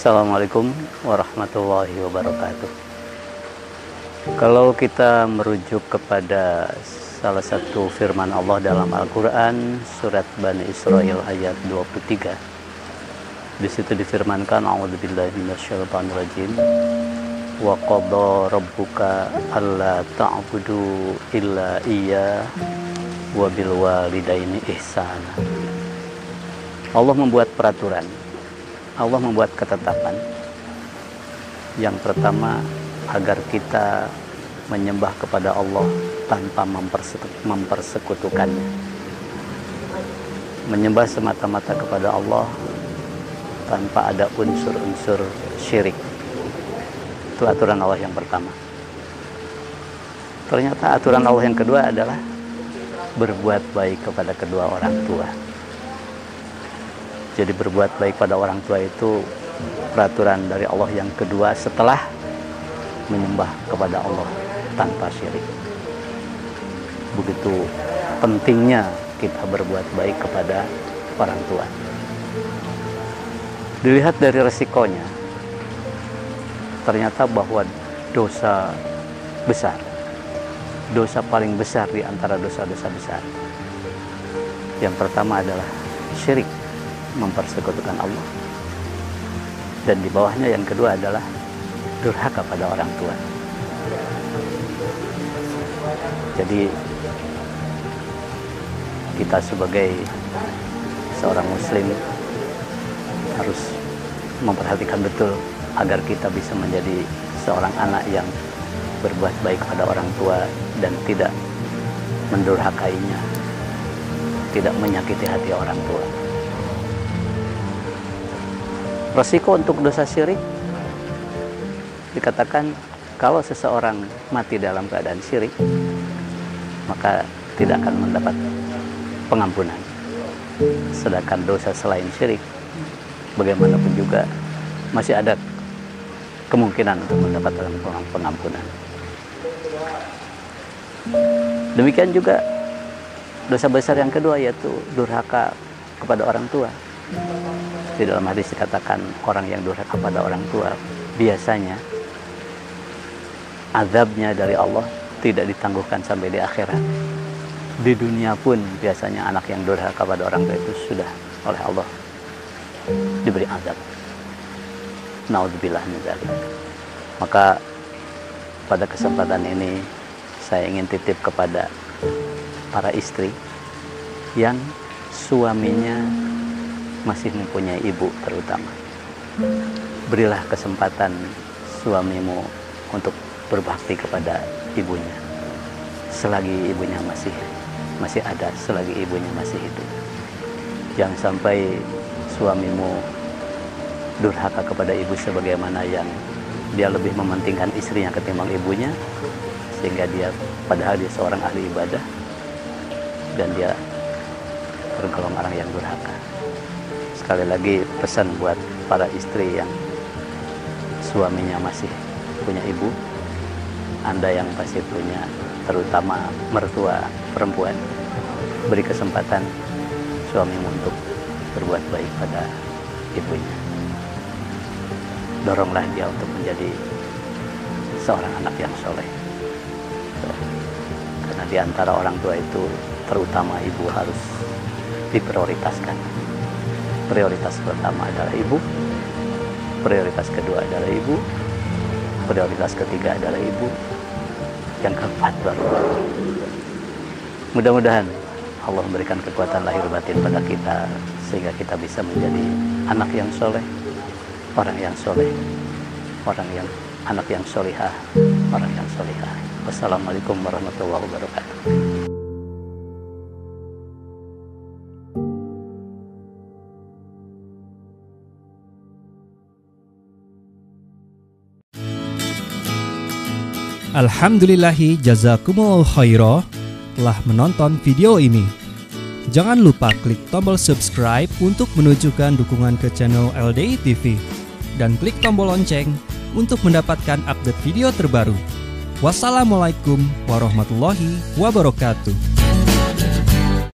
Assalamualaikum warahmatullahi wabarakatuh. Kalau kita merujuk kepada salah satu firman Allah dalam Al-Quran surat Bani Israel ayat 23 di situ difirmankan a'udzubillahi minasyaitonirrajim. Wa qadha rabbuka alla ta'budu illa iya wa bil walidaini ihsana. Allah membuat peraturan Allah membuat ketetapan. Yang pertama agar kita menyembah kepada Allah tanpa mempersekutukannya. Menyembah semata-mata kepada Allah tanpa ada unsur-unsur syirik. Itu aturan Allah yang pertama. Ternyata aturan Allah yang kedua adalah berbuat baik kepada kedua orang tua jadi berbuat baik pada orang tua itu peraturan dari Allah yang kedua setelah menyembah kepada Allah tanpa syirik. Begitu pentingnya kita berbuat baik kepada orang tua. Dilihat dari resikonya, ternyata bahwa dosa besar, dosa paling besar di antara dosa-dosa besar. Yang pertama adalah syirik mempersekutukan Allah. Dan di bawahnya yang kedua adalah durhaka pada orang tua. Jadi kita sebagai seorang muslim harus memperhatikan betul agar kita bisa menjadi seorang anak yang berbuat baik pada orang tua dan tidak mendurhakainya, tidak menyakiti hati orang tua. Resiko untuk dosa syirik dikatakan kalau seseorang mati dalam keadaan syirik maka tidak akan mendapat pengampunan. Sedangkan dosa selain syirik bagaimanapun juga masih ada kemungkinan untuk mendapatkan pengampunan. Demikian juga dosa besar yang kedua yaitu durhaka kepada orang tua. Di dalam hadis dikatakan orang yang durhaka pada orang tua biasanya azabnya dari Allah tidak ditangguhkan sampai di akhirat. Di dunia pun biasanya anak yang durhaka pada orang tua itu sudah oleh Allah diberi azab. Naudzubillah min Maka pada kesempatan ini saya ingin titip kepada para istri yang suaminya masih mempunyai ibu terutama. Berilah kesempatan suamimu untuk berbakti kepada ibunya. Selagi ibunya masih masih ada, selagi ibunya masih hidup. Jangan sampai suamimu durhaka kepada ibu sebagaimana yang dia lebih mementingkan istrinya ketimbang ibunya sehingga dia padahal dia seorang ahli ibadah dan dia tergolong orang yang durhaka sekali lagi pesan buat para istri yang suaminya masih punya ibu. Anda yang pasti punya terutama mertua perempuan beri kesempatan suamimu untuk berbuat baik pada ibunya. Doronglah dia untuk menjadi seorang anak yang soleh. Karena di antara orang tua itu terutama ibu harus diprioritaskan prioritas pertama adalah ibu. Prioritas kedua adalah ibu. Prioritas ketiga adalah ibu. Yang keempat baru mudah-mudahan Allah memberikan kekuatan lahir batin pada kita sehingga kita bisa menjadi anak yang soleh orang yang soleh orang yang anak yang solihah orang yang solihah. Wassalamualaikum warahmatullahi wabarakatuh Alhamdulillahi jazakumul khairah telah menonton video ini. Jangan lupa klik tombol subscribe untuk menunjukkan dukungan ke channel LDI TV dan klik tombol lonceng untuk mendapatkan update video terbaru. Wassalamualaikum warahmatullahi wabarakatuh.